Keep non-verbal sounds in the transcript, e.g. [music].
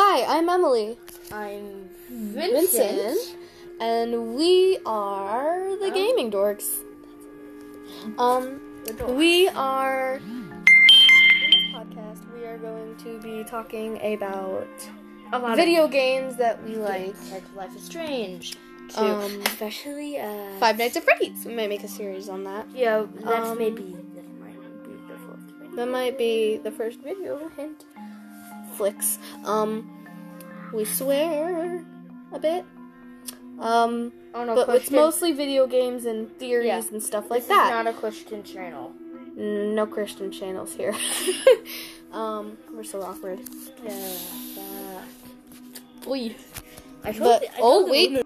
Hi, I'm Emily I'm Vincent. Vincent, and we are the. Gaming Dorks. Um, door. we are in this podcast. We are going to be talking about a lot video games that we like. like Life is Strange. Too. Um, especially uh Five Nights at Freddy's. We might make a series on that. Yeah, that's Um, maybe that might be the fourth. maybe. That might be the first video. Hint. Flicks. Um, we swear a bit. Um, Oh no, but it's mostly video games and theories Yeah. and stuff like this that. Not a Christian channel. no Christian channels here. [laughs] um, we're so awkward. Yeah. Oy. I But oh wait,